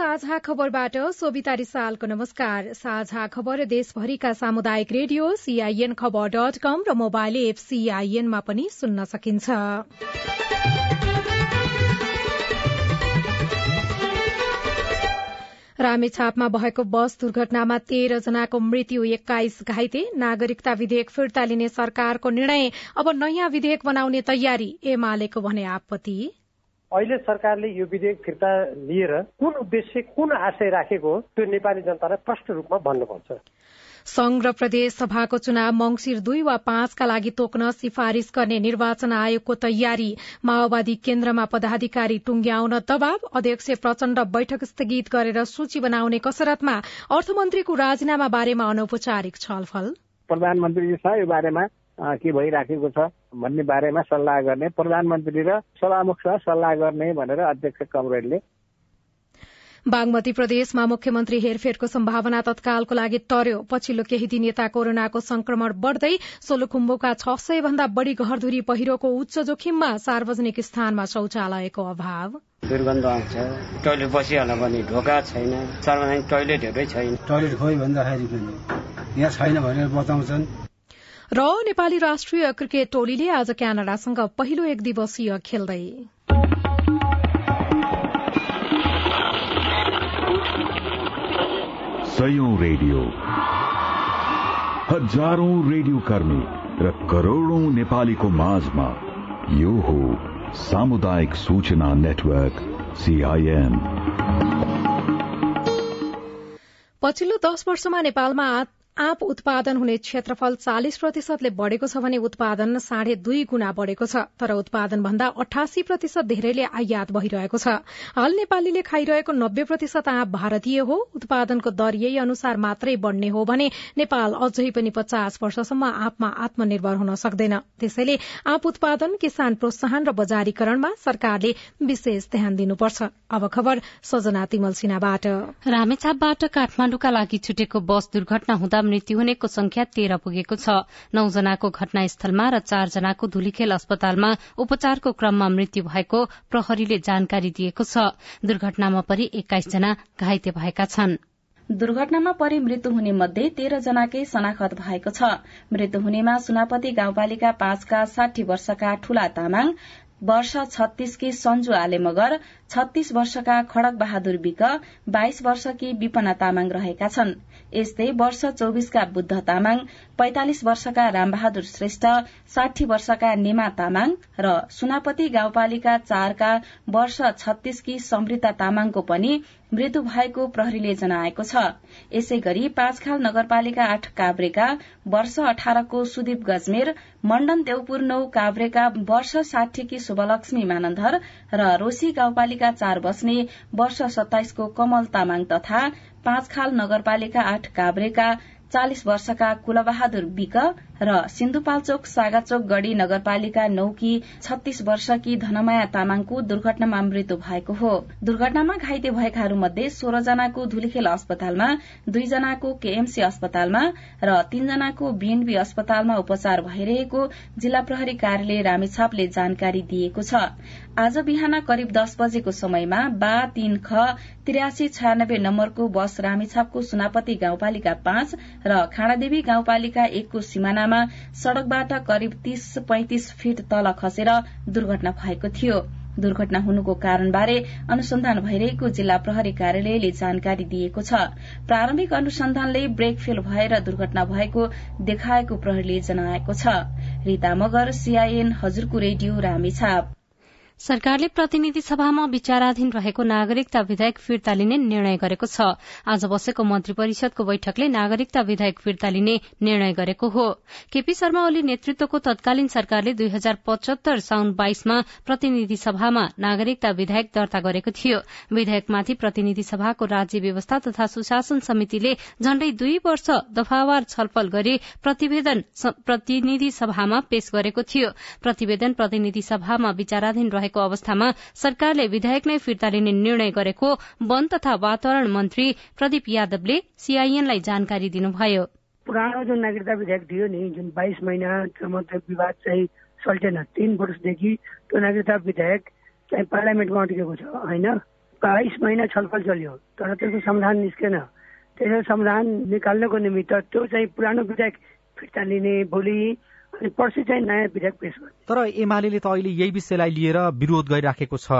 साझा खबरबाट सोभिता रिसालको नमस्कार। साझा खबर देशभरिका सामुदायिक रेडियो सीआईएन खबर डट कम र मोबाइल एप सीआईएनमा पनि सुन्न सकिन्छ। रामेछापमा भएको बस दुर्घटनामा तेह्र जनाको मृत्यु एक्काइस घाइते। नागरिकता विधेयक फिर्ता लिने सरकारको निर्णय। अब नयाँ विधेयक बनाउने तयारी। एमालेको भने आपत्ति। अहिले सरकारले यो विधेयक फिर्ता लिएर कुन उद्देश्य कुन आशय राखेको हो त्यो नेपाली जनतालाई प्रष्ट रूपमा भन्नुपर्छ। संघ र प्रदेश सभाको चुनाव मंगिर दुई वा पाँचका लागि तोक्न सिफारिश गर्ने निर्वाचन आयोगको तयारी माओवादी केन्द्रमा पदाधिकारी टुंग्याउन दबाव अध्यक्ष प्रचण्ड बैठक स्थगित गरेर सूची बनाउने कसरतमा अर्थमन्त्रीको राजीनामा बारेमा अनौपचारिक छलफल। प्रधानमन्त्री छ यो बारेमा के भइराखेको छ भन्ने बारेमा सल्लाह गर्ने प्रधानमन्त्री र सभामुखसँग सल्लाह गर्ने भनेर अध्यक्ष कमरेडले। बागमती प्रदेशमा मुख्यमन्त्री हेरफेरको सम्भावना तत्कालको लागि टर्यो पछिल्लो केही दिन यता कोरोनाको संक्रमण बढ़दै सोलुखुम्बुका छ सय भन्दा बढ़ी घरधुरी पहिरोको उच्च जोखिममा सार्वजनिक स्थानमा शौचालयको अभाव। दुर्गन्ध आउँछ टोइलेट बसिहाल्न पनि ढोका छैन सार्वजनिक छैन। टोइलेट खोइ भन्दाखेरि पनि यहाँ छैन भनेर बताउँछन्। र नेपाली राष्ट्रिय क्रिकेट टोलीले आज क्यानाडासँग पहिलो एक दिवसीय खेल्दै। सयौं रेडियो। हजारौं रेडियो कर्मी र करोड़ौं नेपालीको माझमा यो हो सामुदायिक सूचना नेटवर्क सीआईएन पछिल्लो दश वर्षमा नेपालमा आँप उत्पादन हुने क्षेत्रफल चालिस प्रतिशतले बढ़ेको छ भने उत्पादन साढे दुई गुणा बढ़ेको छ तर उत्पादन भन्दा अठासी प्रतिशत धेरैले आयात भइरहेको छ। हाल नेपालीले खाइरहेको नब्बे प्रतिशत आँप भारतीय हो। उत्पादनको दर यही अनुसार मात्रै बढ़ने हो भने नेपाल अझै पनि पचास वर्षसम्म आँपमा आत्मनिर्भर हुन सक्दैन। त्यसैले आँप उत्पादन किसान प्रोत्साहन र बजारीकरणमा सरकारले विशेष ध्यान दिनुपर्छ। अब खबर सजना रामेछापबाट काठमाण्डुका लागि छुटेको बस दुर्घटना हुँदा मृत्यु हुनेको संख्या तेह्र पुगेको छ। नौजनाको घटनास्थलमा र चारजनाको धुलीखेल अस्पतालमा उपचारको क्रममा मृत्यु भएको प्रहरीले जानकारी दिएको छ। दुर्घटनामा परि एक्काइसजना घाइते भएका छन्। दुर्घटनामा परि मृत्यु हुने मध्ये तेह्र जनाकै शनाखत भएको छ। मृत्यु हुनेमा सुनापति गाउँपालिका पाँचका साठी वर्षका ठूला तामाङ वर्ष छत्तीसकी सञ्जु आले मगर छत्तीस वर्षका खड़क बहादुर विक बाइस वर्षकी विपना तामाङ रहेका छन्। यस्तै वर्ष चौविसका बुद्ध तामाङ पैंतालिस वर्षका रामबहादुर श्रेष्ठ साठी वर्षका नेमा तामाङ र सुनापति गाउँपालिका चारका वर्ष छत्तीसकी समृता तामाङको पनि मृत्यु भएको प्रहरीले जनाएको छ। यसै गरी पाँचखाल नगरपालिका आठ काभ्रेका वर्ष अठारको सुदीप गजमेर मण्डन देवपुर नौ काभ्रेका वर्ष साठीकी शुभलक्ष्मी मानन्धर र रोशी गाउँपालिका चार बस्ने वर्ष सत्ताइसको कमल तामाङ तथा पाँचखाल नगरपालिका आठ काभ्रेका चालिस वर्षका कुलबहादुर विक र सिन्धुपाल्चोक सागाचोक गढ़ी नगरपालिका नौकी छत्तीस वर्षकी धनमाया तामाङको दुर्घटनामा मृत्यु भएको हो। दुर्घटनामा घाइते भएकाहरू मध्ये सोह्र जनाको धुलीखेल अस्पतालमा दुईजनाको केएमसी अस्पतालमा र तीनजनाको बीएनबी अस्पतालमा उपचार भइरहेको जिल्ला प्रहरी कार्यालय रामेछापले जानकारी दिएको छ। आज बिहान करिब दस बजेको समयमा बा तीन ख त्रियासी छयानब्बे नम्बरको बस रामेछापको सुनापति गाउँपालिका पाँच र खाँडादेवी गाउँपालिका एकको सिमानामा सड़कबाट करिब तीस पैंतिस फीट तल खसेर दुर्घटना भएको थियो। दुर्घटना हुनुको कारणबारे अनुसन्धान भइरहेको जिल्ला प्रहरी कार्यालयले जानकारी दिएको छ। प्रारम्भिक अनुसन्धानले ब्रेक फेल भएर दुर्घटना भएको देखाएको प्रहरीले जनाएको छ। रीता मगर हजुरको रेडियो रामेछाप। सरकारले प्रतिनिधि सभामा विचाराधीन रहेको नागरिकता विधेयक फिर्ता लिने निर्णय गरेको छ। आज बसेको मन्त्री परिषदको बैठकले नागरिकता विधेयक फिर्ता लिने निर्णय गरेको हो। केपी शर्मा ओली नेतृत्वको तत्कालीन सरकारले दुई हजार पचहत्तर साउन बाइसमा प्रतिनिधि सभामा नागरिकता विधेयक दर्ता गरेको थियो। विधेयकमाथि प्रतिनिधि सभाको राज्य व्यवस्था तथा सुशासन समितिले झण्डै दुई वर्ष दफावार छलफल गरी प्रतिवेदन प्रतिनिधि सभामा पेश गरेको थियो। प्रतिवेदन प्रतिनिधि सभामा विचाराधीन रहेको रहेको अवस्थामा सरकारले विधेयक नै फिर्ता लिने निर्णय गरेको वन तथा वातावरण मन्त्री प्रदीप यादवले सीआईएनलाई जानकारी दिनुभयो। पुरानो जुन नागरिकता विधेयक थियो नि जुन बाइस त्यो विवाद चाहिँ सल्टेन तीन वर्षदेखि त्यो नागरिकता विधेयक चाहिँ पार्लियामेन्टमा अड्केको छ होइन? बाइस महिना छलफल चल्यो तर त्यसको समाधान निस्केन। त्यसको समाधान निकाल्नको निमित्त त्यो चाहिँ पुरानो विधेयक फिर्ता लिने भोलि अनि पर्सि चाहिँ नयाँ विधेयक पेश गर्ने। तर एमाले त अहिले यही विषयलाई लिएर विरोध गरिराखेको छ।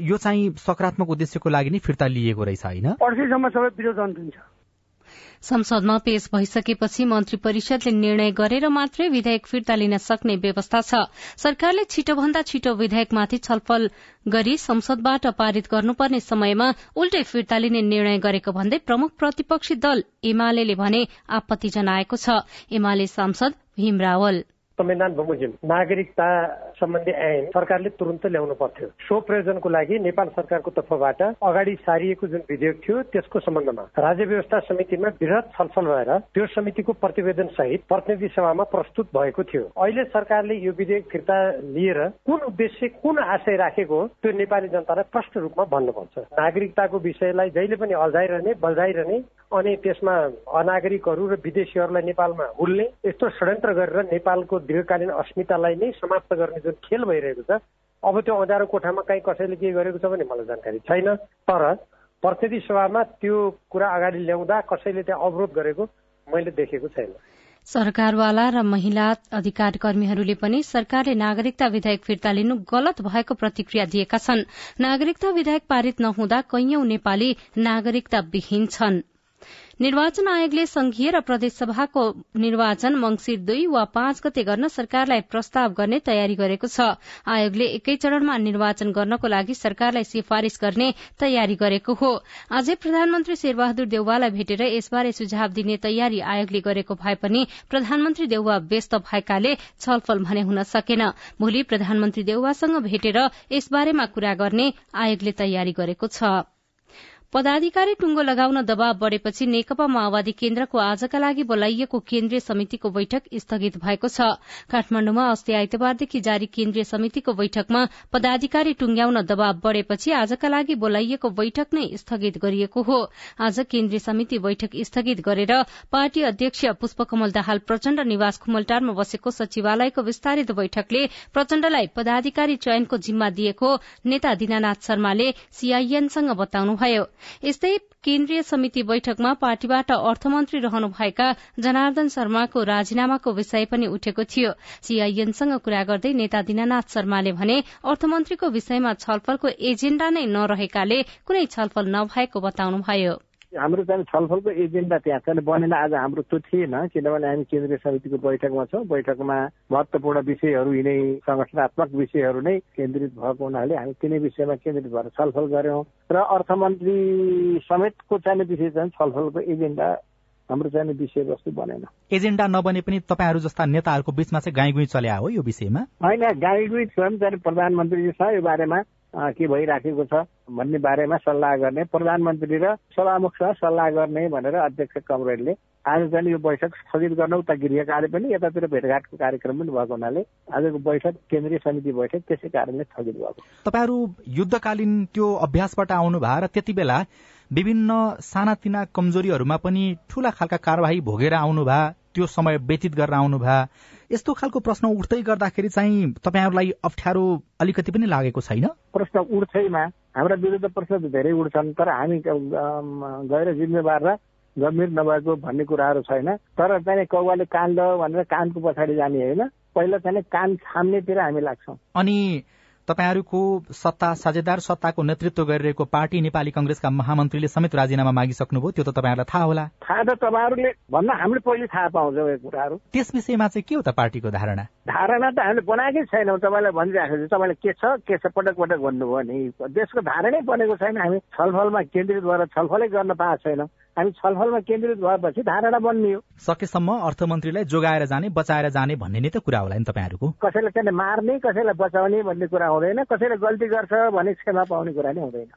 यो चाहिँ सकारात्मक उद्देश्यको लागि नै फिर्ता लिएको रहेछ होइन? पर्सिसम्म सबै विरोध अन्त हुन्छ संसदमा पेश भइसकेपछि मन्त्री परिषदले निर्णय गरेर मात्रै विधेयक फिर्ता लिन सक्ने व्यवस्था छ। सरकारले छिटोभन्दा छिटो विधेयकमाथि छलफल गरी संसदबाट पारित गर्नुपर्ने समयमा उल्टै फिर्ता लिने निर्णय गरेको भन्दै प्रमुख प्रतिपक्षी दल एमाले भने आपत्ति जनाएको छ। एमाले सांसद भीम रावल। संविधान बमोजिम नागरिकता सम्बन्धी ऐन सरकारले तुरन्त ल्याउनु पर्थ्यो। सो प्रयोजनको लागि नेपाल सरकारको तर्फबाट अगाडि सारिएको जुन विधेयक थियो त्यसको सम्बन्धमा राज्य व्यवस्था समितिमा वृहत छलफल भएर त्यो समितिको प्रतिवेदन सहित प्रतिनिधि सभामा प्रस्तुत भएको थियो। अहिले सरकारले यो विधेयक फिर्ता लिएर कुन उद्देश्य कुन आशय राखेको त्यो नेपाली जनतालाई प्रष्ट रूपमा भन्नुपर्छ। नागरिकताको विषयलाई जहिले पनि अल्झाइरहने बल्झाइरहने अनि त्यसमा अनागरिकहरू र विदेशीहरूलाई नेपालमा हुल्ने यस्तो षड्यन्त्र गरेर नेपालको दीर्घकालीन अस्मितालाई नै समाप्त गर्ने जुन खेल भइरहेको छ अब त्यो अँध्यारो कोठामा कहीँ कसैले के गरेको छ भने मलाई जानकारी छैन। तर प्रतिनिधि सभामा त्यो कुरा अगाडि ल्याउँदा कसैले त्यहाँ अवरोध गरेको मैले देखेको छैन। सरकारवाला र महिला अधिकार कर्मीहरूले पनि सरकारले नागरिकता विधेयक फिर्ता लिनु गलत भएको प्रतिक्रिया दिएका छन्। नागरिकता विधेयक पारित नहुँदा कैयौं नेपाली नागरिकता विहीन छनृ। निर्वाचन आयोगले संघीय र प्रदेशसभाको निर्वाचन मंगिर दुई वा पाँच गते गर्न सरकारलाई प्रस्ताव गर्ने तयारी गरेको छ। आयोगले एकै चरणमा निर्वाचन गर्नको लागि सरकारलाई सिफारिश गर्ने तयारी गरेको हो। आजै प्रधानमन्त्री शेरबहादुर देउवालाई भेटेर यसबारे सुझाव दिने तयारी आयोगले गरेको भए पनि प्रधानमन्त्री देउवा व्यस्त भएकाले छलफल भने हुन सकेन। भोलि प्रधानमन्त्री देउवासँग भेटेर यसबारेमा कुरा गर्ने आयोगले तयारी गरेको छ। पदाधिकारी टुङ्गो लगाउन दबाव बढ़ेपछि नेकपा माओवादी केन्द्रको आजका लागि बोलाइएको केन्द्रीय समितिको बैठक स्थगित भएको छ। काठमाण्डुमा अस्ति आइतबारदेखि जारी केन्द्रीय समितिको बैठकमा पदाधिकारी टुंग्याउन दबाव बढ़ेपछि आजका लागि बोलाइएको बैठक नै स्थगित गरिएको हो। आज केन्द्रीय समिति बैठक स्थगित गरेर पार्टी अध्यक्ष पुष्पकमल दाहाल प्रचण्ड निवास खुमलटारमा बसेको सचिवालयको विस्तारित बैठकले प्रचण्डलाई पदाधिकारी चयनको जिम्मा दिएको नेता दिनानाथ शर्माले सीआईएनसँग बताउनुभयो। यस्तै केन्द्रीय समिति बैठकमा पार्टीबाट अर्थमन्त्री रहनुभएका जनार्दन शर्माको राजीनामाको विषय पनि उठेको थियो। सीआईएनसँग कुरा गर्दै नेता दिनानाथ शर्माले भने अर्थमन्त्रीको विषयमा छलफलको एजेण्डा नै नरहेकाले कुनै छलफल नभएको बताउनुभयो। हाम्रो चाहिँ छलफलको एजेन्डा त्यहाँ चाहिँ बनेन आज हाम्रो त्यो थिएन किनभने हामी केन्द्रीय समितिको बैठकमा छौँ। बैठकमा महत्वपूर्ण विषयहरू यिनै संगठनात्मक विषयहरू नै केन्द्रित भएको हुनाले हामी तिनै विषयमा केन्द्रित भएर छलफल गऱ्यौँ। र अर्थमन्त्री समेतको चाहिने विषय चाहिँ छलफलको एजेन्डा हाम्रो चाहिँ विषयवस्तु बनेन। एजेन्डा नबने पनि तपाईँहरू जस्ता नेताहरूको बिचमा चाहिँ गाईगुई चल्या हो यो विषयमा? होइन गाईगुई स्वयं चाहिँ प्रधानमन्त्रीजीसँग यो बारेमा। के भइराखेको छ भन्ने बारेमा सल्लाह गर्ने प्रधानमन्त्री र सभामुखसँग सल्लाह गर्ने भनेर अध्यक्ष कमरेडले आज चाहिँ यो बैठक स्थगित गर्न उता गृह कार्य पनि यतातिर भेटघाटको कार्यक्रम पनि भएको हुनाले आजको बैठक केन्द्रीय समिति बैठक त्यसै कारणले स्थगित भएको तपाईँहरू युद्धकालीन त्यो अभ्यासबाट आउनु भयो र त्यति बेला विभिन्न सानातिना कमजोरीहरूमा पनि ठूला खालका कार्यवाही भोगेर आउनु भए त्यो समय व्यतीत गरेर आउनु भए। यस्तो खालको प्रश्न उठ्दै गर्दाखेरि चाहिँ तपाईँहरूलाई अप्ठ्यारो अलिकति पनि लागेको छैन? प्रश्न उठ्छैमा हाम्रा विरुद्ध प्रश्न धेरै उठ्छन् तर हामी गएर जिम्मेवार र गम्भीर नभएको भन्ने कुराहरू छैन। तर चाहिँ कौवाले कान भनेर कानको पछाडि जाने होइन। पहिला चाहिँ कान छाम्नेतिर हामी लाग्छौँ। अनि तपाईँहरूको सत्ता साझेदार सत्ताको नेतृत्व गरिरहेको पार्टी नेपाली कंग्रेसका महामन्त्रीले समेत राजीनामा मागिसक्नुभयो त्यो त तपाईँहरूलाई थाहा होला। थाहा त तपाईँहरूले भन्न हामीले पहिले थाहा पाउँछौँ यो कुराहरू। त्यस विषयमा चाहिँ के हो त पार्टीको धारणा? धारणा त हामीले बनाएकै छैनौँ। तपाईँलाई भनिरहेको छु तपाईँले के छ के छ पटक पटक भन्नुभयो नि। देशको धारणै बनेको छैन। हामी छलफलमा केन्द्रित भएर छलफलै गर्न पाएको छैनौँ। हामी छलफलमा केन्द्रित भएपछि धारणा बनियो सकेसम्म अर्थमन्त्रीलाई जोगाएर जाने बचाएर जाने भन्ने नै त कुरा होला नि तपाईँहरूको। कसैलाई चाहिँ मार्ने कसैलाई बचाउने भन्ने कुरा हुँदैन। कसैले गल्ती गर्छ भने क्षमा पाउने कुरा नै हुँदैन।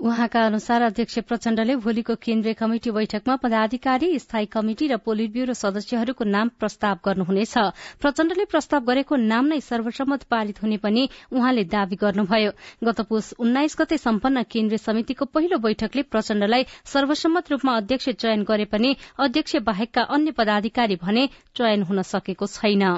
उहाँका अनुसार अध्यक्ष प्रचण्डले भोलिको केन्द्रीय कमिटी बैठकमा पदाधिकारी स्थायी कमिटी र पोलिट ब्यूरो सदस्यहरूको नाम प्रस्ताव गर्नुहुनेछ। प्रचण्डले प्रस्ताव गरेको नाम नै सर्वसम्मत पारित हुने पनि उहाँले दावी गर्नुभयो। गत पुष उन्नाइस गते सम्पन्न केन्द्रीय समितिको पहिलो बैठकले प्रचण्डलाई सर्वसम्मत रूपमा अध्यक्ष चयन गरे पनि अध्यक्ष बाहेकका अन्य पदाधिकारी भने चयन हुन सकेको छैन।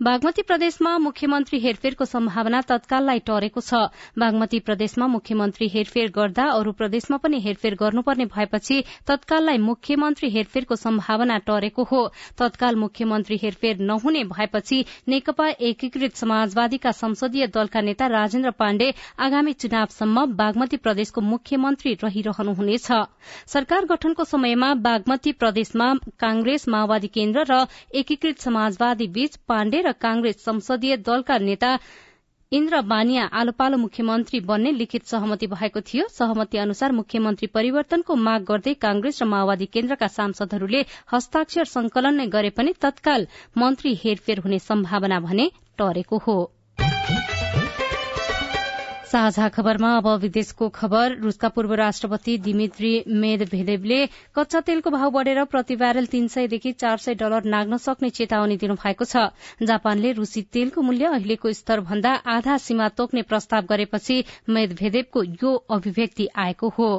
बागमती प्रदेशमा मुख्यमन्त्री हेरफेरको सम्भावना तत्काललाई टरेको छ। बागमती प्रदेशमा मुख्यमन्त्री हेरफेर गर्दा अरू प्रदेशमा पनि हेरफेर गर्नुपर्ने भएपछि तत्काललाई मुख्यमन्त्री हेरफेरको सम्भावना टरेको हो। तत्काल मुख्यमन्त्री हेरफेर नहुने भएपछि नेकपा एकीकृत समाजवादीका संसदीय दलका नेता राजेन्द्र पाण्डे आगामी चुनावसम्म बागमती प्रदेशको मुख्यमन्त्री रहिरहनुहुनेछ। सरकार गठनको समयमा बागमती प्रदेशमा कांग्रेस माओवादी केन्द्र र एकीकृत समाजवादी बीच पाण्डे र कांग्रेस संसदीय दलका नेता इन्द्र बानिया आलो पालो मुख्यमन्त्री बन्ने लिखित सहमति भएको थियो। सहमति अनुसार मुख्यमन्त्री परिवर्तनको माग गर्दै कांग्रेस र माओवादी केन्द्रका सांसदहरूले हस्ताक्षर संकलन नै गरे पनि तत्काल मन्त्री हेरफेर हुने सम्भावना भने टरेको हो। साझा खबरमा अब विदेशको खबर। रूसका पूर्व राष्ट्रपति दिमित्री मेदभेदेवले कच्चा तेलको भाव बढेर प्रति ब्यारेल तीन सयदेखि चार सय डलर नाग्न सक्ने चेतावनी दिनुभएको छ। जापानले रूसी तेलको मूल्य अहिलेको स्तर भन्दा आधा सीमा तोक्ने प्रस्ताव गरेपछि मेदभेदेवको यो अभिव्यक्ति आएको हो।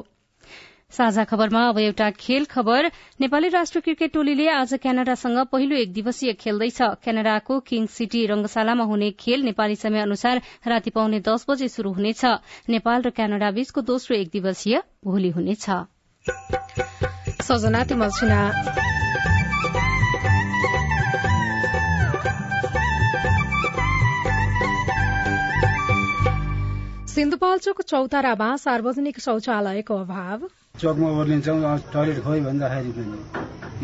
साझा खबरमा अब एउटा खेल खबर। नेपाली राष्ट्रिय क्रिकेट टोलीले आज क्यानाडासँग पहिलो एक दिवसीय खेल्दैछ। क्यानाडाको किङ सिटी रंगशालामा हुने खेल नेपाली समय अनुसार राति पाउने दस बजे शुरू हुनेछ। नेपाल र क्यानाडा बीचको दोस्रो एक दिवसीय भोलि हुनेछ। सिन्धुपाल्चोक चौतारामा सार्वजनिक शौचालयको अभाव। चोकमा ओर्लिन्छौँ टोइलेट खोइ भन्दाखेरि पनि।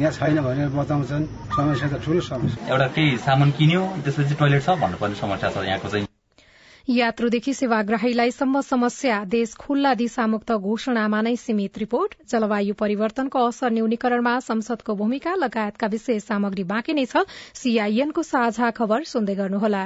यहाँ छैन भनेर बताउँछन्। समस्या त ठुलो समस्या। एउटा केही सामान किन्यो त्यसपछि टोइलेट छ भन्नुपर्ने समस्या छ यहाँको चाहिँ। यात्रुदेखि सेवाग्राहीलाई सम्म समस्या देश खुल्ला दिशामुक्त घोषणामा नै सीमित रिपोर्ट। जलवायु परिवर्तनको असर न्यूनीकरणमा संसदको भूमिका लगायतका विशेष सामग्री बाँकी नै छ। सीआईएनको साझा खबर सुन्दै गर्नुहोला।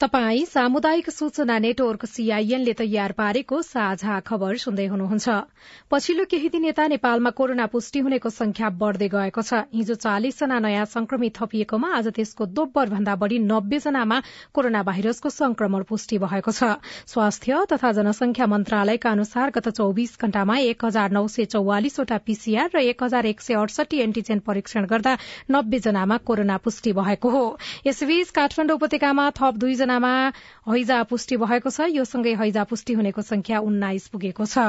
तपाई सामुदायिक सूचना नेटवर्क सीआईएनले तयार पारेको साझा खबर सुन्दै हुनुहुन्छ। पछिल्लो केही दिन यता नेपालमा कोरोना पुष्टि हुनेको संख्या बढ़दै गएको छ। हिजो चालिसजना नयाँ संक्रमित थपिएकोमा आज त्यसको दोब्बर भन्दा बढ़ी नब्बे जनामा कोरोना भाइरसको संक्रमण पुष्टि भएको छ। स्वास्थ्य तथा जनसंख्या मन्त्रालयका अनुसार गत चौविस घण्टामा एक हजार नौ सय चौवालिसवटा पीसीआर र एक हजार एक सय अडसठी एन्टीजेन परीक्षण गर्दा नब्बे जनामा कोरोना पुष्टि भएको हो। यसबीच काठमाडौँ उपत्यकामा थप दुईजना जनामा हैजा पुष्टि भएको छ। यो सँगै हैजा पुष्टि हुनेको संख्या उन्नाइस पुगेको छ।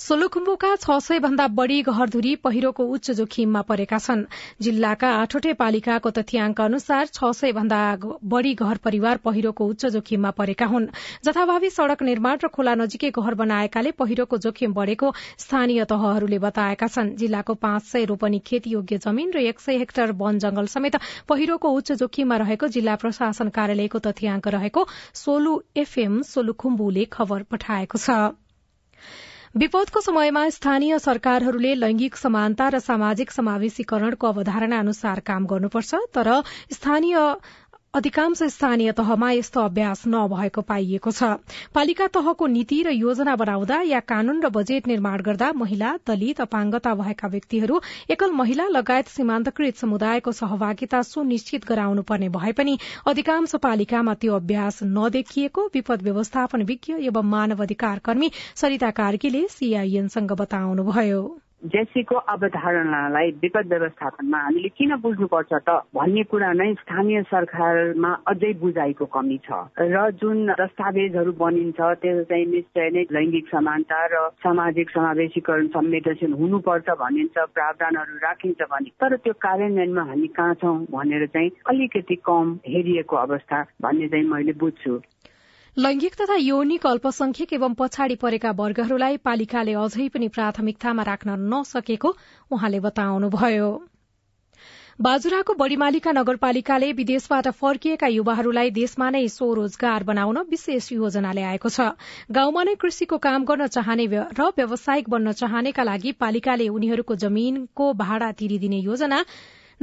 सोलुखुम्बुका छ सय भन्दा बढ़ी घरधुरी पहिरोको उच्च जोखिममा परेका छन्। जिल्लाका आठवटै पालिकाको तथ्याङ्क अनुसार छ सय भन्दा बढ़ी घर परिवार पहिरोको उच्च जोखिममा परेका हुन्। जथाभावी सड़क निर्माण र खोला नजिकै घर बनाएकाले पहिरोको जोखिम बढ़ेको स्थानीय तहहरूले बताएका छन्। जिल्लाको पाँच सय रोपनी खेतीयोग्य जमीन र एक सय हेक्टर वन जंगल समेत पहिरोको उच्च जोखिममा रहेको जिल्ला प्रशासन कार्यालयको तथ्याङ्क रहेको सोलु एफएम सोलुखुम्बुले खबर पठाएको छ। विपदको समयमा स्थानीय सरकारहरूले लैंगिक समानता र सामाजिक समावेशीकरणको अवधारणा अनुसार काम गर्नुपर्छ तर स्थानीय अधिकांश स्थानीय तहमा यस्तो अभ्यास नभएको पाइएको छ। पालिका तहको नीति र योजना बनाउँदा या कानून र बजेट निर्माण गर्दा महिला दलित अपाङ्गता भएका व्यक्तिहरू एकल महिला लगायत सीमान्तकृत समुदायको सहभागिता सुनिश्चित गराउनु पर्ने भए पनि अधिकांश पालिकामा त्यो अभ्यास नदेखिएको विपद व्यवस्थापन विज्ञ एवं मानव अधिकार कर्मी सरिता कार्कीले सीआईएनसँग बताउनुभयो। जेसीको अवधारणालाई विपद व्यवस्थापनमा हामीले किन बुझ्नुपर्छ त भन्ने कुरा नै स्थानीय सरकारमा अझै बुझाइको कमी छ। र जुन दस्तावेजहरू बनिन्छ त्यो चाहिँ निश्चय नै लैङ्गिक समानता र सामाजिक समावेशीकरण संवेदनशील हुनुपर्छ भनिन्छ प्रावधानहरू राखिन्छ भने तर त्यो कार्यान्वयनमा हामी कहाँ छौँ भनेर चाहिँ अलिकति कम हेरिएको अवस्था भन्ने चाहिँ मैले बुझ्छु। लैंगिक तथा यौनिक अल्पसंख्यक एवं पछाडि परेका वर्गहरूलाई पालिकाले अझै पनि प्राथमिकतामा राख्न नसकेको उहाँले बताउनुभयो। बाजुराको बड़ीमालिका नगरपालिकाले विदेशबाट फर्किएका युवाहरूलाई देशमा नै स्वरोजगार बनाउन विशेष योजना ल्याएको छ। गाउँमा नै कृषिको काम गर्न चाहने र व्यावसायिक बन्न चाहनेका लागि पालिकाले उनीहरूको जमीनको भाड़ा तिरिदिने योजना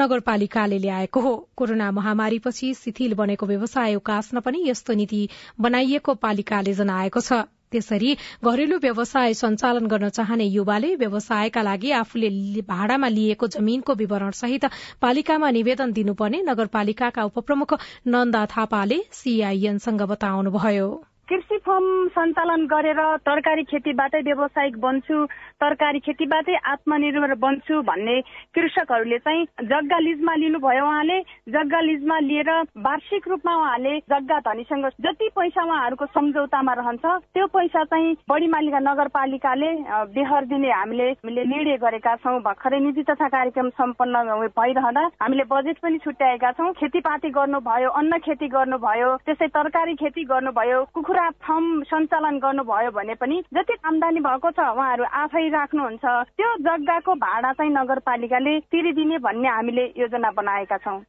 नगरपालिकाले ल्याएको हो। कोरोना महामारीपछि शिथिल बनेको व्यवसाय उकास्न पनि यस्तो नीति बनाइएको पालिकाले जनाएको छ। त्यसरी घरेलु व्यवसाय सञ्चालन गर्न चाहने युवाले व्यवसायका लागि आफूले भाडामा लिएको जमीनको विवरण सहित पालिकामा निवेदन दिनुपर्ने नगरपालिकाका उपप्रमुख नन्दा थापाले सीआईएनसँग बताउनुभयो। कृषि फर्म सञ्चालन गरेर तरकारी खेतीबाटै व्यावसायिक बन्छु तरकारी खेतीबाटै आत्मनिर्भर बन्छु भन्ने कृषकहरूले चाहिँ जग्गा लिजमा लिनुभयो उहाँले। जग्गा लिजमा लिएर वार्षिक रूपमा उहाँले जग्गा धनीसँग जति पैसा उहाँहरूको सम्झौतामा रहन्छ त्यो पैसा चाहिँ बढी मालिका नगरपालिकाले बेहर दिने हामीले हामीले निर्णय गरेका छौँ। भर्खरै नीति तथा कार्यक्रम सम्पन्न भइरहँदा हामीले बजेट पनि छुट्याएका छौँ। खेतीपाती गर्नुभयो अन्न खेती गर्नुभयो त्यसै तरकारी खेती गर्नुभयो कुखुरा कुरा फर्म सञ्चालन गर्नुभयो भने पनि जति आमदानी भएको छ उहाँहरू आफै राख्नुहुन्छ। त्यो जग्गाको भाडा चाहिँ नगरपालिकाले तिरिदिने भन्ने हामीले योजना बनाएका छौं।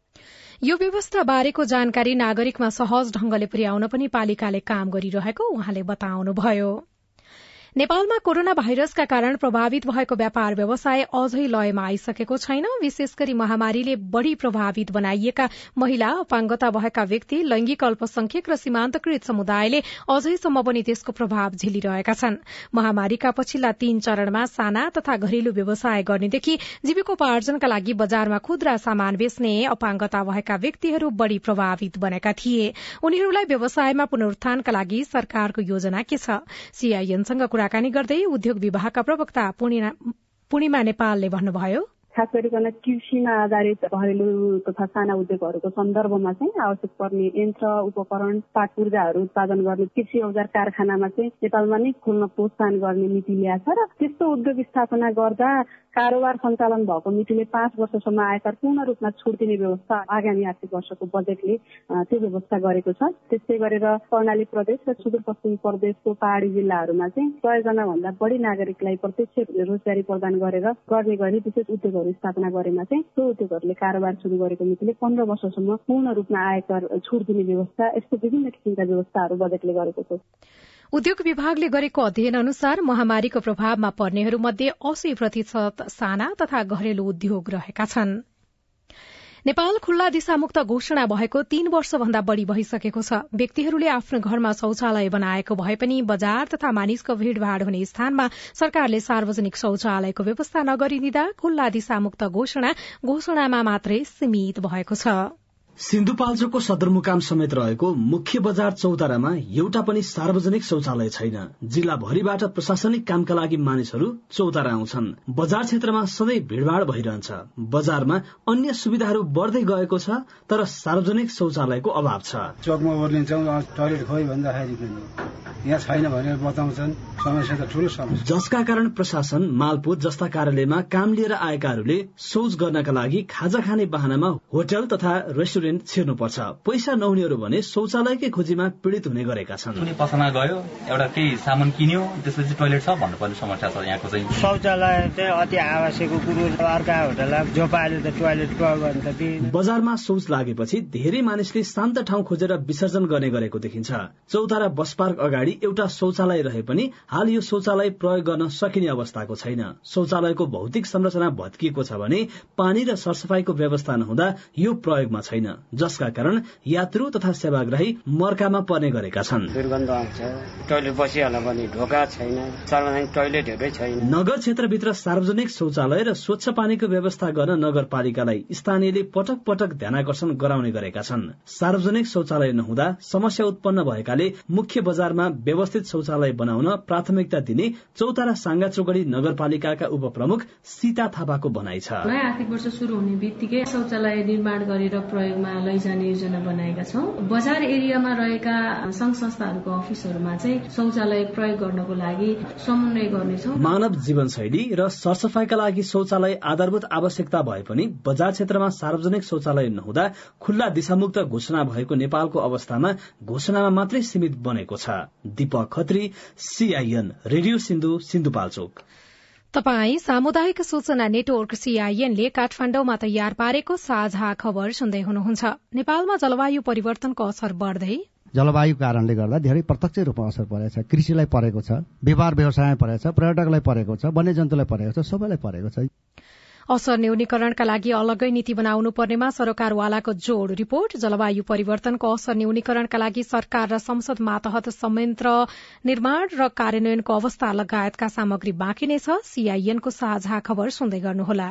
यो व्यवस्था बारेको जानकारी नागरिकमा सहज ढंगले पुर्याउन पनि पालिकाले काम गरिरहेको उहाँले बताउनुभयो। नेपालमा कोरोना भाइरसका कारण प्रभावित भएको व्यापार व्यवसाय अझै लयमा आइसकेको छैन। विशेष गरी महामारीले बढ़ी प्रभावित बनाइएका महिला अपाङ्गता भएका व्यक्ति लैंगिक अल्पसंख्यक र सीमान्तकृत समुदायले अझैसम्म पनि त्यसको प्रभाव झेलिरहेका छन्। महामारीका पछिल्ला तीन चरणमा साना तथा घरेलु व्यवसाय गर्नेदेखि जीविकोपार्जनका लागि बजारमा खुद्रा सामान बेच्ने अपाङ्गता भएका व्यक्तिहरू बढ़ी प्रभावित बनेका थिए। उनीहरूलाई व्यवसायमा पुनरुत्थानका लागि सरकारको योजना के छ? कुराकानी गर्दै उद्योग विभागका प्रवक्ता पूर्णिमा नेपालले भन्नुभयो खास गरिकन कृषिमा आधारित घरेलु तथा साना उद्योगहरूको सन्दर्भमा चाहिँ आवश्यक पर्ने यन्त्र उपकरण पाट पूर्जाहरू उत्पादन गर्ने कृषि औजार कारखानामा चाहिँ नेपालमा नै खोल्न प्रोत्साहन गर्ने नीति ल्याएको छ र त्यस्तो उद्योग स्थापना गर्दा कारोबार सञ्चालन भएको मितिले पाँच वर्षसम्म आयकर पूर्ण रूपमा छुट दिने व्यवस्था आगामी आर्थिक वर्षको बजेटले त्यो व्यवस्था गरेको छ। त्यस्तै गरेर कर्णाली प्रदेश र सुदूरपश्चिम प्रदेशको पहाड़ी जिल्लाहरूमा चाहिँ सयजना भन्दा बढी नागरिकलाई प्रत्यक्ष रोजगारी प्रदान गरेर गर्ने गरी विशेष उद्योगहरू स्थापना गरेमा चाहिँ त्यो उद्योगहरूले कारोबार शुरू गरेको मितिले पन्ध्र वर्षसम्म पूर्ण रूपमा आयकर छुट दिने व्यवस्था यस्तो विभिन्न किसिमका व्यवस्थाहरू बजेटले गरेको छ। उद्योग विभागले गरेको अध्ययन अनुसार महामारीको प्रभावमा पर्नेहरूमध्ये अस्सी प्रतिशत साना तथा घरेलु उद्योग रहेका छन्। नेपाल खुल्ला दिशामुक्त घोषणा भएको तीन वर्षभन्दा बढ़ी भइसकेको छ। व्यक्तिहरूले आफ्नो घरमा शौचालय बनाएको भए पनि बजार तथा मानिसको भीड़भाड़ हुने स्थानमा सरकारले सार्वजनिक शौचालयको व्यवस्था नगरिदिँदा खुल्ला दिशामुक्त घोषणा घोषणामा मात्रै सीमित भएको छ। सिन्धुपाल्चोकको सदरमुकाम समेत रहेको मुख्य बजार चौतारामा एउटा पनि सार्वजनिक शौचालय छैन। जिल्लाभरिबाट प्रशासनिक कामका लागि मानिसहरू चौतारा आउँछन्। बजार क्षेत्रमा सधैँ भीड़भाड़ भइरहन्छ। बजारमा अन्य सुविधाहरू बढ्दै गएको छ तर सार्वजनिक शौचालयको अभाव छ। चोकमा ओर्लिन्छौँ टोइलेट खोइ भन्दाखेरि यहाँ छैन भनेर बताउँछन्। समस्या त ठुलो समस्या। जसका कारण प्रशासन मालपोत जस्ता कार्यालयमा काम लिएर आएकाहरूले शौच गर्नका लागि खाजा खाने बहानामा होटल तथा रेस्टुरेन्ट छिर्नुपर्छ। पैसा नहुनेहरू भने शौचालयकै खोजीमा पीड़ित हुने गरेका छन्। कुनै पसलमा गयो एउटा केही सामान किन्यो त्यसपछि टोइलेट छ भन्नुपर्ने समस्या छ यहाँको चाहिँ। शौचालय चाहिँ अति आवश्यक कुरो अर्का होटल त गर्नु बजारमा शौच लागेपछि धेरै मानिसले शान्त ठाउँ खोजेर विसर्जन गर्ने गरेको देखिन्छ। चौतारा बस पार्क अगाडि एउटा शौचालय रहे पनि हाल यो शौचालय प्रयोग गर्न सकिने अवस्थाको छैन। शौचालयको भौतिक संरचना भत्किएको छ भने पानी र सरसफाईको व्यवस्था नहुँदा यो प्रयोगमा छैन। जसका कारण यात्रु तथा सेवाग्राही मर्कामा पर्ने गरेका छन्। दुर्गन्ध आउँछ। टोइलेट पनि ढोका छैन सार्वजनिक टोइलेटहरू छैन। नगर क्षेत्रभित्र सार्वजनिक शौचालय र स्वच्छ पानीको व्यवस्था गर्न नगरपालिकालाई स्थानीयले पटक पटक ध्यानकर्षण गराउने गरेका छन्। सार्वजनिक शौचालय नहुँदा समस्या उत्पन्न भएकाले मुख्य बजारमा व्यवस्थित शौचालय बनाउन प्राथमिकता दिने चौतारा साङ्गाचोगढ़ी नगरपालिकाका उपप्रमुख सीता थापाको भनाइ छ। नयाँ आर्थिक वर्ष शुरू हुने बित्तिकै शौचालय निर्माण गरेर प्रयोगमा लैजाने योजना बनाएका छौँ। बजार एरियामा रहेका संघ संस्थाहरूको अफिसहरूमा चाहिँ शौचालय प्रयोग गर्नको लागि समन्वय गर्नेछौ मानव जीवनशैली र सरसफाईका लागि शौचालय आधारभूत आवश्यकता भए पनि बजार क्षेत्रमा सार्वजनिक शौचालय नहुँदा खुल्ला दिशामुक्त घोषणा भएको नेपालको अवस्थामा घोषणामा मात्रै सीमित बनेको छ। Deepak Khatri CIN radio Sindhu Sindhupalchok. तपाई सामुदायिक सूचना नेटवर्क सीआईएनले काठमाण्डुमा तयार पारेको साझा खबर सुन्दै हुनुहुन्छ। नेपालमा जलवायु परिवर्तनको असर बढ्दै जलवायु कारणले गर्दा धेरै प्रत्यक्ष रूपमा असर परेको छ। कृषिलाई परेको छ व्यापार व्यवसायमा परेको छ पर्यटकलाई परेको छ वन्यजन्तुलाई परेको छ सबैलाई परेको छ। असर न्यूनीकरणका लागि अलग्गै नीति बनाउनु पर्नेमा सरकारवालाको जोड़। रिपोर्ट जलवायु परिवर्तनको असर न्यूनीकरणका लागि सरकार र संसद मातहत संयन्त्र निर्माण र कार्यान्वयनको अवस्था लगायतका सामग्री बाँकी नै छ। सीआईएनको साझा खबर सुन्दै गर्नुहोला।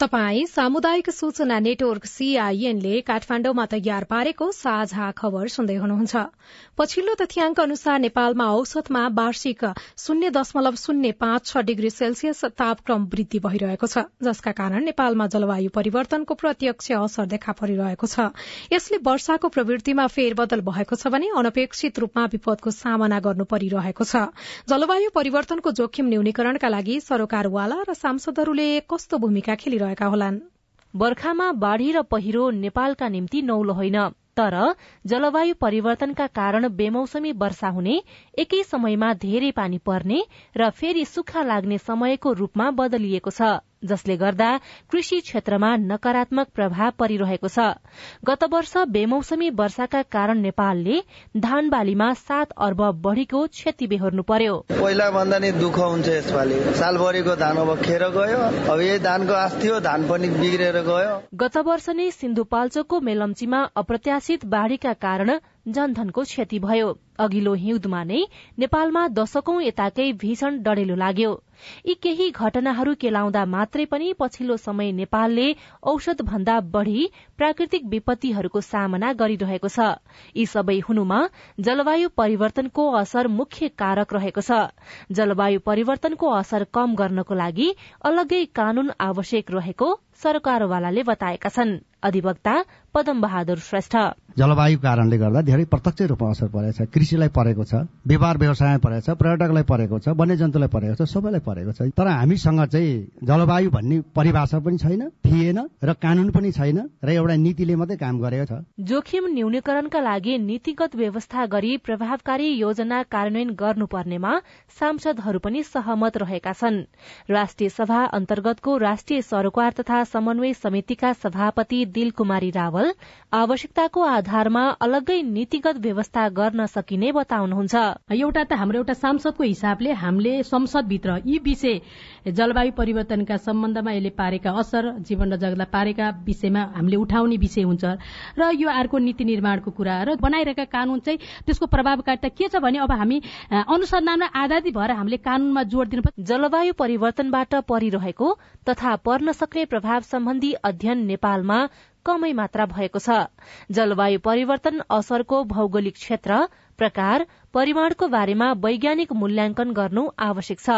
तपाई सामुदायिक सूचना नेटवर्क सीआईएनले काठमाण्डुमा तयार पारेको साझा खबर सुन्दै हुनुहुन्छ। पछिल्लो तथ्याङ्क अनुसार नेपालमा औसतमा वार्षिक शून्य दशमलव शून्य पाँच छ डिग्री सेल्सियस तापक्रम वृद्धि भइरहेको छ जसका कारण नेपालमा जलवायु परिवर्तनको प्रत्यक्ष असर देखा परिरहेको छ। यसले वर्षाको प्रवृत्तिमा फेरबदल भएको छ भने अनपेक्षित रूपमा विपदको सामना गर्नु परिरहेको छ। जलवायु परिवर्तनको जोखिम न्यूनीकरणका लागि सरोकारवाला र सांसदहरूले कस्तो भूमिका खेलिरहेका होलान्। बर्खामा बाढ़ी र पहिरो नेपालका निम्ति नौलो होइन। तर जलवायु परिवर्तनका कारण बेमौसमी वर्षा हुने एकै समयमा धेरै पानी पर्ने र फेरि सुक्खा लाग्ने समयको रूपमा बदलिएको छ। जसले गर्दा कृषि क्षेत्रमा नकारात्मक प्रभाव परिरहेको छ। गत वर्ष बेमौसमी वर्षाका कारण नेपालले धान बालीमा सात अर्ब बढ़ीको क्षति बेहोर्नु पर्यो। पहिला भन्दा नि दुःख हुन्छ यसपालि। सालभरिको धान अब खेर गयो। अब यही धानको थियो धान पनि बिग्रेर गयो। गत वर्ष नै सिन्धुपाल्चोकको मेलम्चीमा अप्रत्याशित बाढ़ीका कारण जनधनको क्षति भयो। अघिल्लो हिउँदमा नै नेपालमा दशकौं यताकै भीषण डढेलो लाग्यो। यी केही घटनाहरू केलाउँदा मात्रै पनि पछिल्लो समय नेपालले औषध भन्दा बढ़ी प्राकृतिक विपत्तिहरूको सामना गरिरहेको छ। यी सबै हुनुमा जलवायु परिवर्तनको असर मुख्य कारक रहेको छ। जलवायु परिवर्तनको असर कम गर्नको लागि अलग्गै कानून आवश्यक रहेको सरकारवालाले बताएका छन्। अधिवक्ता पदम बहादुर श्रेष्ठ। जलवायु कारणले गर्दा धेरै प्रत्यक्ष रूपमा असर परेको छ। कृषिलाई परेको छ व्यापार व्यवसायमा परेको छ पर्यटकलाई परेको छ वन्यजन्तुलाई परेको छ सबैलाई परेको छ। तर हामीसँग चाहिँ जलवायु भन्ने परिभाषा पनि छैन थिएन र कानून पनि छैन र एउटा नीतिले मात्रै काम गरेको छ। जोखिम न्यूनीकरणका लागि नीतिगत व्यवस्था गरी प्रभावकारी योजना कार्यान्वयन गर्नुपर्नेमा सांसदहरू पनि सहमत रहेका छन्। राष्ट्रिय सभा अन्तर्गतको राष्ट्रिय सरोकार तथा समन्वय समितिका सभापति दिल कुमारी रावल आवश्यकताको आधारमा अलग्गै नीतिगत व्यवस्था गर्न सकिने बताउनुहुन्छ। एउटा त हाम्रो एउटा सांसदको हिसाबले हामीले संसदभित्र यी विषय जलवायु परिवर्तनका सम्बन्धमा यसले पारेका असर जीवन र जगतलाई पारेका विषयमा हामीले उठाउने विषय हुन्छ। र यो अर्को नीति निर्माणको कुरा र बनाइरहेका कानून चाहिँ त्यसको प्रभावकारिता के छ भने अब हामी अनुसन्धानमा आधारित भएर हामीले कानूनमा जोड़ दिनुपर्छ। जलवायु परिवर्तनबाट परिरहेको तथा पर्न सक्ने प्रभाव सम्बन्धी अध्ययन नेपालमा कमै मात्रा भएको छ। जलवायु परिवर्तन असरको भौगोलिक क्षेत्र प्रकार परिमाणको बारेमा वैज्ञानिक मूल्याङ्कन गर्नु आवश्यक छ।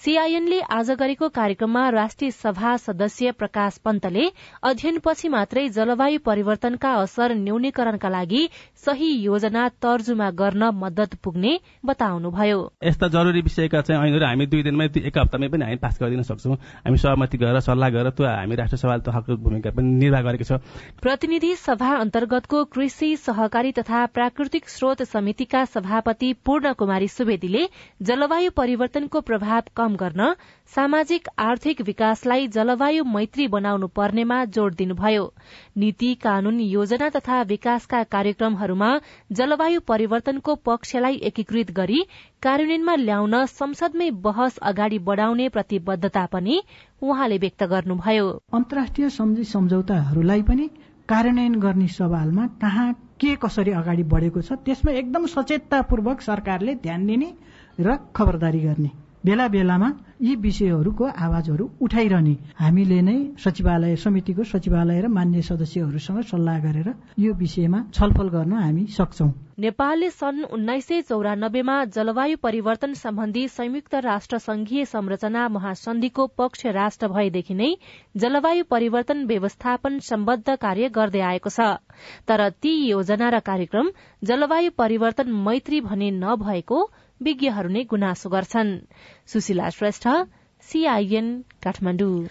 सीआईएनले आज गरेको कार्यक्रममा राष्ट्रिय सभा सदस्य प्रकाश पन्तले अध्ययनपछि मात्रै जलवायु परिवर्तनका असर न्यूनीकरणका लागि सही योजना तर्जुमा गर्न मद्दत पुग्ने बताउनुभयो। यस्ता जरुरी विषयका चाहिँ ऐनहरू हामी दुई दिनमै एक हप्तामै पनि हामी पास गरिदिन सक्छौँ। हामी सहमति गरेर सल्लाह गरेर त्यो हामी राष्ट्र सभाले हकको भूमिका पनि निर्वाह गरेको छ। प्रतिनिधि सभा अन्तर्गतको कृषि सहकारी तथा प्राकृतिक स्रोत समितिका सभापति पूर्ण कुमारी सुवेदीले जलवायु परिवर्तनको प्रभाव कम गर्न सामाजिक आर्थिक विकासलाई जलवायु मैत्री बनाउनु पर्नेमा जोड़ दिनुभयो। नीति कानून योजना तथा विकासका कार्यक्रमहरूमा जलवायु परिवर्तनको पक्षलाई एकीकृत गरी कार्यान्वयनमा ल्याउन संसदमै बहस अगाडि बढ़ाउने प्रतिबद्धता पनि उहाँले व्यक्त गर्नुभयो। अन्तर्राष्ट्रिय सम्झी सम्झौताहरूलाई पनि कार्यान्वयन गर्ने सवालमा कहाँ के कसरी अगाडि बढेको छ त्यसमा एकदम सचेततापूर्वक सरकारले ध्यान दिने र खबरदारी गर्ने। बेला बेलामा यी विषयहरूको आवाजहरू उठाइरहने। हामीले नै सचिवालय समितिको सचिवालय र मान्य सदस्यहरूसँग सल्लाह गरेर यो विषयमा छलफल गर्न हामी सक्छौ। नेपालले सन् उन्नाइस सय चौरानब्बेमा जलवायु परिवर्तन सम्बन्धी संयुक्त राष्ट्र संघीय संरचना महासन्धिको पक्ष राष्ट्र भएदेखि नै जलवायु परिवर्तन व्यवस्थापन सम्बद्ध कार्य गर्दै आएको छ। तर ती योजना र कार्यक्रम जलवायु परिवर्तन मैत्री भने नभएको विज्ञहरू नै गुनासो गर्छन्। सुशीला श्रेष्ठ सीआईएन काठमाडौँ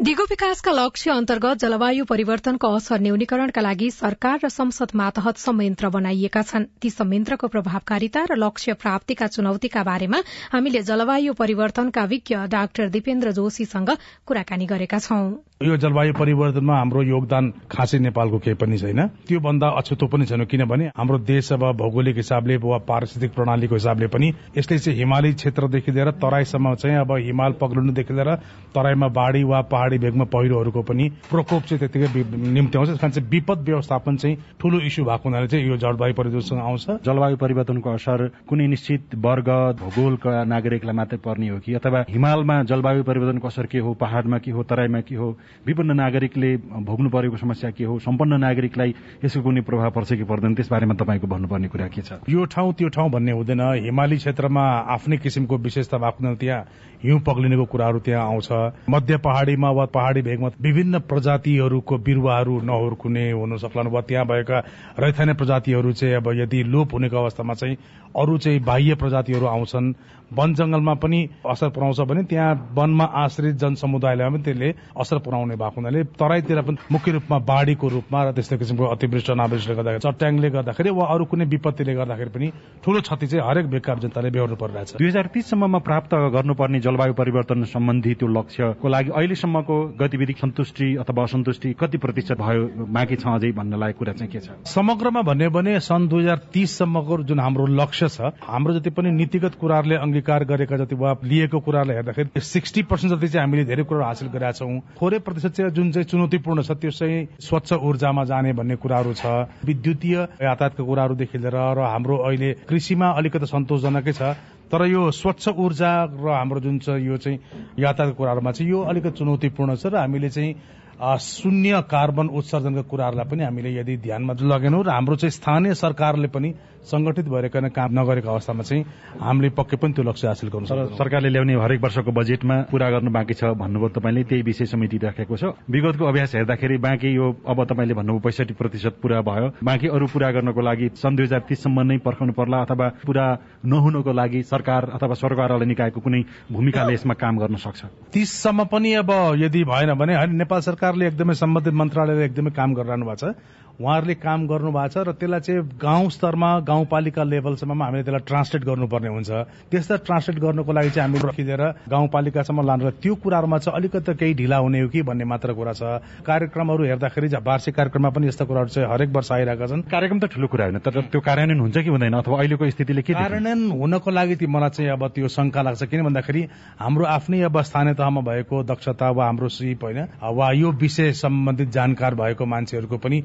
दिगो विकासका लक्ष्य अन्तर्गत जलवायु परिवर्तनको असर न्यूनीकरणका लागि सरकार र संसद मातहत संयन्त्र बनाइएका छन्। ती संयन्त्रको प्रभावकारिता र लक्ष्य प्राप्तिका चुनौतीका बारेमा हामीले जलवायु परिवर्तनका विज्ञ डाक्टर दिपेन्द्र जोशीसँग कुराकानी गरेका छौं। यो जलवायु परिवर्तनमा हाम्रो योगदान खासै नेपालको केही पनि छैन। त्यो भन्दा अछुतो पनि छैन किनभने हाम्रो देश अब भौगोलिक हिसाबले वा पारिस्थितिक प्रणालीको हिसाबले पनि यसले चाहिँ हिमाली क्षेत्रदेखि लिएर तराईसम्म चाहिँ अब हिमाल पग्लिनुदेखि लिएर तराईमा बाढ़ी वा पहाड़ी भेगमा पहिरोहरूको पनि प्रकोप चाहिँ त्यतिकै निम्ति आउँछ। कारण चाहिँ विपद व्यवस्थापन चाहिँ ठूलो इस्यु भएको हुनाले चाहिँ यो जलवायु परिवर्तनसँग आउँछ। जलवायु परिवर्तनको असर कुनै निश्चित वर्ग भूगोलका नागरिकलाई मात्रै पर्ने हो कि? अथवा हिमालमा जलवायु परिवर्तनको असर के हो? पहाड़मा के हो? तराईमा के हो? विभिन्न नागरिकले भोग्नु परेको समस्या के हो? सम्पन्न नागरिकलाई यसको कुनै प्रभाव पर्छ कि पर्दैन? त्यसबारेमा तपाईँको भन्नुपर्ने कुरा के छ? यो ठाउँ त्यो ठाउँ भन्ने हुँदैन। हिमाली क्षेत्रमा आफ्नै किसिमको विशेषता भएको त्यहाँ हिउँ पग्लिनेको कुराहरू त्यहाँ आउँछ। मध्य पहाड़ीमा वा पहाड़ी भेगमा विभिन्न प्रजातिहरूको बिरुवाहरू नहुर्कुने हुन सक्लान् वा त्यहाँ भएका रैथाने प्रजातिहरू चाहिँ अब यदि लोप हुनेको अवस्थामा चाहिँ अरू चाहिँ बाह्य प्रजातिहरू आउँछन्। वन जंगलमा पनि असर पुर्याउँछ भने त्यहाँ वनमा आश्रित जनसमुदायलाई पनि त्यसले असर पुर्याउने भएको हुनाले तराईतिर पनि मुख्य रूपमा बाढ़ीको रूपमा र त्यस्तो किसिमको अतिवृष्टि अनावृष्टिले गर्दाखेरि चट्याङले गर्दाखेरि वा अरू कुनै विपत्तिले गर्दाखेरि पनि ठूलो क्षति चाहिँ हरेक बेकार जनताले बेहोर्नु परिरहेछ दुई हजार तीससम्ममा प्राप्त गर्नुपर्ने जलवायु परिवर्तन सम्बन्धी त्यो लक्ष्यको लागि अहिलेसम्मको गतिविधि सन्तुष्टि अथवा असन्तुष्टि कति प्रतिशत भयो बाँकी छ अझै भन्ने लागेको कुरा चाहिँ के छ? समग्रमा भन्यो भने सन् दुई हजार तीससम्मको जुन हाम्रो लक्ष्य छ हाम्रो जति पनि नीतिगत कुराहरूले अंगीकार गरेका जति वा लिएको कुरालाई हेर्दाखेरि सिक्सटी पर्सेन्ट जति चाहिँ हामीले धेरै कुराहरू हासिल गरेका छौँ। थोरै प्रतिशत चाहिँ जुन चाहिँ चुनौतीपूर्ण छ त्यो चाहिँ स्वच्छ ऊर्जामा जाने भन्ने कुराहरू छ। विद्युतीय यातायातका कुराहरूदेखि लिएर र हाम्रो अहिले कृषिमा अलिकति सन्तोषजनकै छ। तर यो स्वच्छ ऊर्जा र हाम्रो जुन छ यो चाहिँ यातायातको कुराहरूमा चाहिँ यो अलिकति चुनौतीपूर्ण छ र हामीले चाहिँ शून्य कार्बन उत्सर्जनका कुराहरूलाई पनि हामीले यदि ध्यानमा लगेनौँ र हाम्रो चाहिँ स्थानीय सरकारले पनि संगठित भएर काम नगरेको अवस्थामा चाहिँ हामीले पक्कै पनि त्यो लक्ष्य हासिल गर्नु सक्छौँ सरकारले ल्याउने हरेक वर्षको बजेटमा पूरा गर्नु बाँकी छ भन्नुभयो तपाईँले त्यही विषय समिति राखेको छ। विगतको अभ्यास हेर्दाखेरि बाँकी यो अब तपाईँले भन्नुभयो पैँसठी प्रतिशत पूरा भयो। बाँकी अरू पूरा गर्नको लागि सन् दुई हजार तिससम्म नै पर्खाउनु पर्ला अथवा पूरा नहुनको लागि सरकार अथवा सरकारवाला निकायको कुनै भूमिकाले यसमा काम गर्न सक्छ? तिससम्म पनि अब यदि भएन भने नेपाल सरकारले एकदमै सम्बन्धित मन्त्रालयले एकदमै काम गरिरहनु भएको छ। उहाँहरूले काम गर्नु भएको छ र त्यसलाई चाहिँ गाउँ स्तरमा गाउँपालिका लेभलसम्म हामीले त्यसलाई ट्रान्सलेट गर्नुपर्ने हुन्छ। त्यसलाई ट्रान्सलेट गर्नुको लागि चाहिँ हामीले खिचेर गाउँपालिकासम्म लानु त्यो कुराहरूमा चाहिँ अलिकति केही ढिला हुने हो कि भन्ने मात्र कुरा छ। कार्यक्रमहरू हेर्दाखेरि वार्षिक कार्यक्रममा पनि यस्ता कुराहरू चाहिँ हरेक वर्ष आइरहेका छन्। कार्यक्रम त ठुलो कुरा होइन तर त्यो कार्यान्वयन हुन्छ कि हुँदैन अथवा अहिलेको स्थितिले के कार्यान्वयन हुनको लागि मलाई चाहिँ अब त्यो शङ्का लाग्छ। किन भन्दाखेरि हाम्रो आफ्नै अब स्थानीय तहमा भएको दक्षता वा हाम्रो सिप होइन वा यो विषय सम्बन्धित जानकार भएको मान्छेहरूको पनि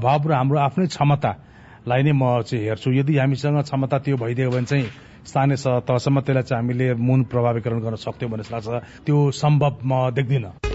अभाव र हाम्रो आफ्नै क्षमतालाई नै म चाहिँ हेर्छु। यदि हामीसँग क्षमता त्यो भइदियो भने चाहिँ स्थानीय तहसम्म त्यसलाई चाहिँ हामीले मुन प्रभावीकरण गर्न सक्थ्यौँ भन्ने लाग्छ। त्यो सम्भव म देख्दिनँ।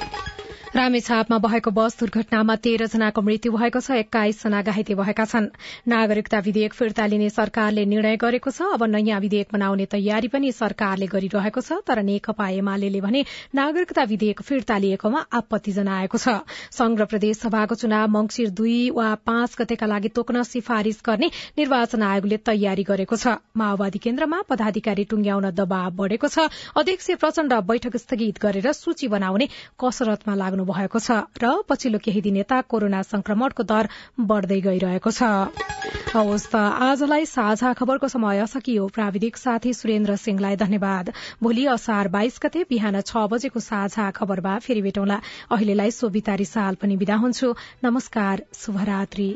रामेछापमा भएको बस दुर्घटनामा तेह्र जनाको मृत्यु भएको छ एक्काइस जना घाइते भएका छन्। नागरिकता विधेयक फिर्ता लिने सरकारले निर्णय गरेको छ। अब नयाँ विधेयक बनाउने तयारी पनि सरकारले गरिरहेको छ तर नेकपा एमाले भने नागरिकता विधेयक फिर्ता लिएकोमा आपत्ति जनाएको छ। संघ प्रदेश सभाको चुनाव मंगिर दुई वा पाँच गतेका लागि तोक्न सिफारिश गर्ने निर्वाचन आयोगले तयारी गरेको छ। माओवादी केन्द्रमा पदाधिकारी टुंग्याउन दबाव बढ़ेको छ। अध्यक्ष प्रचण्ड बैठक स्थगित गरेर सूची बनाउने कसरतमा लाग्नु भएको छ र पछिल्लो केही दिन यता कोरोना संक्रमणको दर बढ़दै गइरहेको छ। हवस् त आजलाई साझा खबरको समय सकियो। प्राविधिक साथी सुरेन्द्र सिंहलाई धन्यवाद। भोलि असार बाइस गते बिहान छ बजेको साझा खबरमा फेरि भेटौँला। अहिलेलाई सोभितारी साल पनि विदा हुन्छु। नमस्कार शुभरात्री।